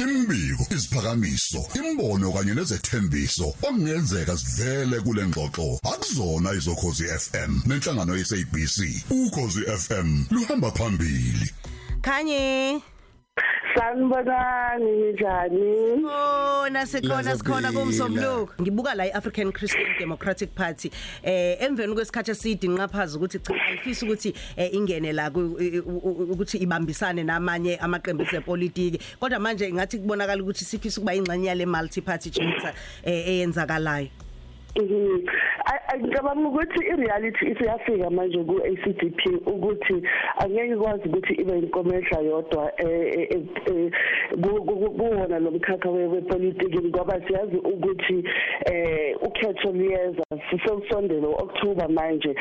Imbiko, isiphakamiso, imbono kanye nezethembiso okungenzeka sivele kule ngxoxo. Akuzona izokhozi FM nenhlangano yeSABC ukhozi FM luhamba phambili. Khanye Sanibonani njani? Oh nasikhona sikhona kumsombuluko ngibuka la iAfrican Christian Democratic Party. Eh emveni kwesikhathi eside inqaphaza ukuthi cha ayifisi ukuthi eh, ingene la ku- i- u- u- ukuthi ibambisane namanye amaqembu ezepolitiki kodwa manje ngathi kubonakala ukuthi sifisa ukuba ingxenye yale multi party charter eh, eyenzakalayo. Mhm. A- a- Ngicabanga ukuthi i-reality isiyafika manje ku-ACDP ukuthi angeke ikwazi ukuthi ibe inkomehla yodwa eh, eh, eh, ku- ku- ku- kuwona lo mkhakha we- wepolitiki. Ngoba siyazi ukuthi eh ukhetho liyeza sisosondele u-October manje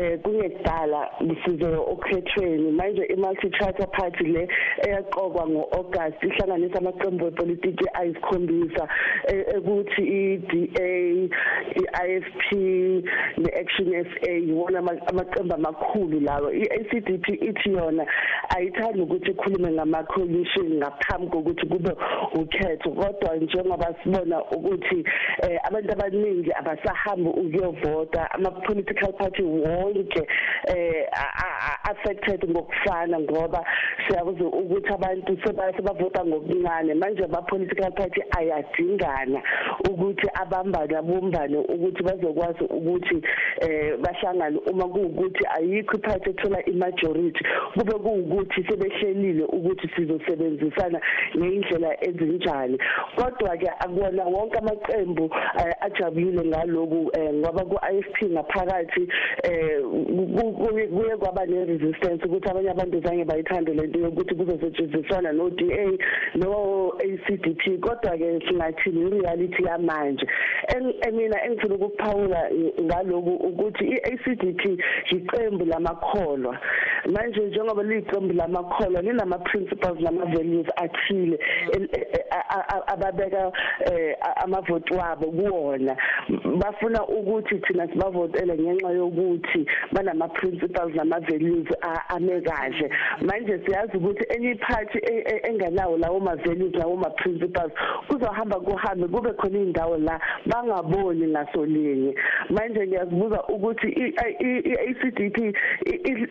eh kungekudala size okhethweni. Manje i-multi charter party le eyaqokwa ngo-August ihlanganisa amaqembu epolitiki ayisikhombisa eh, ukuthi i-DA i-IFP ne-Action SA yiwona ama- amaqembu amakhulu lawo. i-ACDP ithi yona ayithandi ukuthi ikhulume ngama-coalition ngaphambi kokuthi kube ukhetho kodwa njengoba sibona ukuthi eh, abantu abaningi abasahambi ukuyovota ama-political party wonke eh, a- a- a- affected ngokufana ngoba siyakuze ukuthi abantu seba- sebavota ngokuncane. Manje ama-political party ayadingana ukuthi abambane abumbane ukuthi bazokwazi ukuthi eh bahlangane. Uma kuwukuthi ayikho iphathi ethola imajority kube kuwukuthi sebehlelile ukuthi sizosebenzisana ngendlela ezinjani. Kodwa ke akuwona wonke amaqembu eh, ajabulile ngaloku eh, ngoba ku-IFP ngaphakathi eh ku- ku- kuye kwaba ne-resistance ukuthi abanye abantu zange bayithande lento yokuthi kuzosetshenziswana no-DA no-ACDP kodwa ke singathini i-reality yamanje. En- eh, mina engifuna ukuphawula ngaloku ukuthi i-ACDP iqembu lamakholwa. Manje njengoba liqembu lamakholwa linama principles nama values athile el- eh, eh, a- a- ababeka eh, a- amavote wabo kuwona. Bafuna ukuthi thina sibavotele ngenxa yokuthi banama principles nama values a- ame kahle. Manje siyazi ukuthi enye party e- e- engenawo lawo ma values lawo ma principles kuzohamba kuhambe kube khona indawo la bangaboni ngasolinye manje ngiyazibuza ukuthi i-ACDP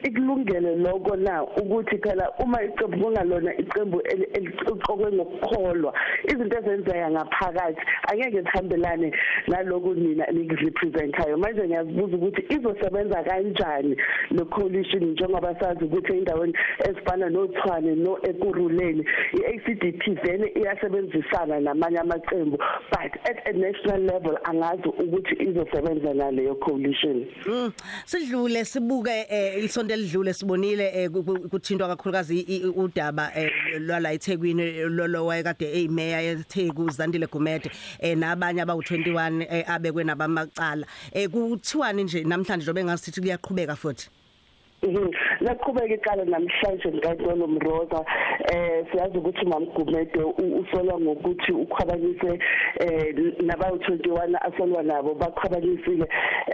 ikulungele lokho na ukuthi phela uma iqembu kungalona iqembu eli- eliqokwe ngokukholwa izinto ezenzeka ngaphakathi angeke zihambelane naloku mina nikurepresentayo manje ngiyazibuza ukuthi izosebenza kanjani le coalition njengoba sazi ukuthi endaweni ezifana noThwane no Ekuruleni iACDP vele iyasebenzisana namanye amaqembu but at a national level angazi ukuthi izosebenza naleyo coalition Mm. sidlule sibuke eh, isonto elidlule sibonile eh, ku- ku- kuthintwa kakhulukazi i- i- udaba eh, lwala eThekwini lolo wayekade eyimeya yeTheku Zandile Gumede eh, nabanye abawu21 eh, abekwe nabamacala eh, kuthiwani nje namhlanje njobe ngasithi kuyaqhubeka futhi Mhm. Laqhubeka iqala namhlanje ngikantolo Mroza eh siyazi ukuthi mamgumede u- usolwa ngokuthi ukhwabanise eh nabawu21 asolwa nabo baqhabanisile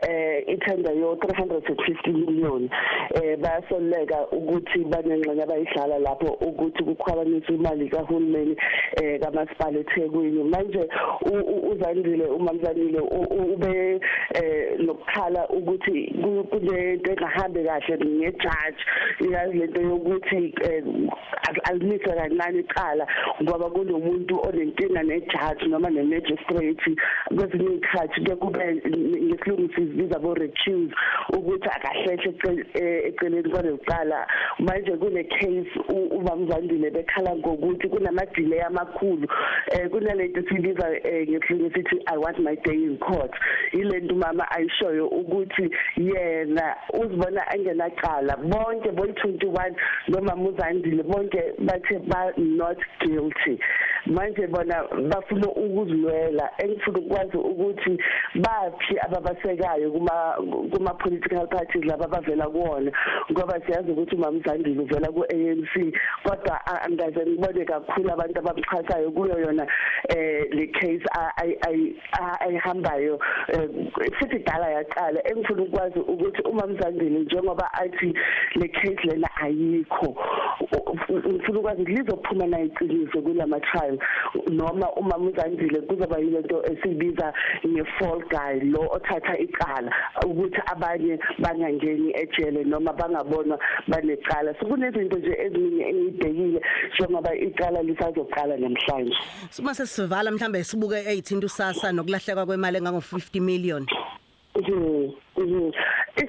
eh ithenda yo 350 million. Eh bayasoleka ukuthi banengxenye abayidlala lapho ukuthi kukhwabanisa imali kahulumeni eh kamasipala eThekwini. Manje u- u- uzandile umamzanile u- u- ube eh nokukhala ukuthi ku- kunento engahambi kahle ngejaji. Iyazi lento yokuthi eh, al- alimise kancane icala ngoba kunomuntu onenkinga nejaji noma ne-magistrate. Kwezinye iy'khathi kuye kube ngesilungu sizibiza bo-recuse ukuthi akahlehle ecel- eh, eceleni kwalocala manje kune case u- ubamzandile bekhala ngokuthi kunama-delay amakhulu. Eh kunalento sibiza eh, ngesilungu sithi i want my day in court. Ilento umama ayishoyo ukuthi yena uzibona angenacala bonke boyi-21 nomama uzandile bonke bathe ba not guilty. Manje bona bafuna ukuzilwela engifuna ukwazi ukuthi baphi ababasekayo kuma kuma political parties laba abavela kuwona. Ngoba siyazi ukuthi umama uzandile uvela ku-ANC kodwa a- angaze ngibone kakhulu abantu abamchasayo kuyo yona eh le case a- ay- ay- a- ayihambayo. Eh, futhi dala yaqala. Engifuna ukwazi ukuthi uma mzandile njengoba athi le case lena ayikho. Ngifuna ukwazi ukuthi lizophuma na iqiniso kulama trial kuphela noma uma muzandile kuzoba yilento esibiza nge-fall guy lo othatha icala ukuthi abanye bangangeni ejele noma bangabonwa banecala. So kunezinto nje eziningi engiyibhekile njengoba icala lisazoqala namhlanje. Suma sesivala mhlambe sibuke eyithinta usasa nokulahleka kwemali engango 50 million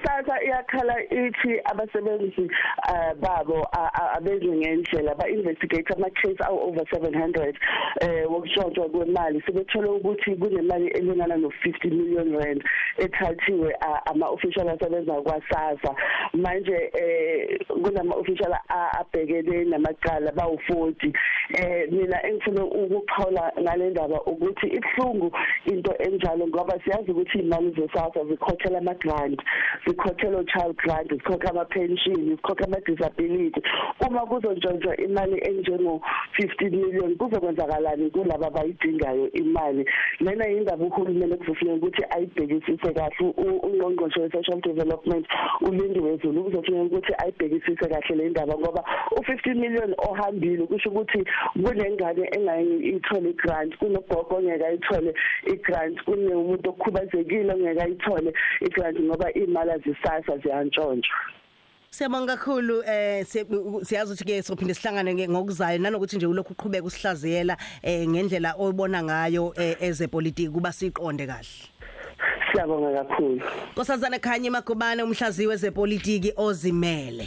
Mhm. Mhm. Isasa iyakhala ithi abasebenzi eh, babo a- a- abenze ngendlela ba investigate ama case awu over 700 eh wokushontshwa kwemali sebethole ukuthi kunemali elingana no 50 million rand ethathiwe a- ama official asebenza kwaSASSA manje eh kunama official a- abhekene namacala bawu 40 eh mina engifuna ukuxhola ngale ndaba ukuthi ibhlungu into enjalo ngoba siyazi ukuthi imali zeSASSA zikhokhela ama grant zikhokhela child grant zikhokha ama pension zikhokha ama disability uma kuzontshontsha imali enjengo 15 million kuzokwenzakalani kulabo abayidingayo imali? Lena indaba uhulumeni kuzofuneka ukuthi ayibhekisise kahle ungqongqoshe we social development ulindiwe Zulu kuzofuneka ukuthi ayibhekisise kahle le ndaba ngoba u50 million ohambile kusho ukuthi kunengane engayithole grant kunogogo ongeke ayithole igrant kunomuntu okhubazekile ongeke ayithole igrant ngoba imali azisasa ziyantshontshwa Siyabonga kakhulu eh siyazi ukuthi ke sophinde sihlangane ngokuzayo nanokuthi nje ulokhu uqhubeka usihlaziyela eh ngendlela oyibona ngayo eh, ezepolitiki kuba siqonde kahle. Siyabonga kakhulu. Nkosazana Khanye Magobane umhlaziwe wezepolitiki ozimele.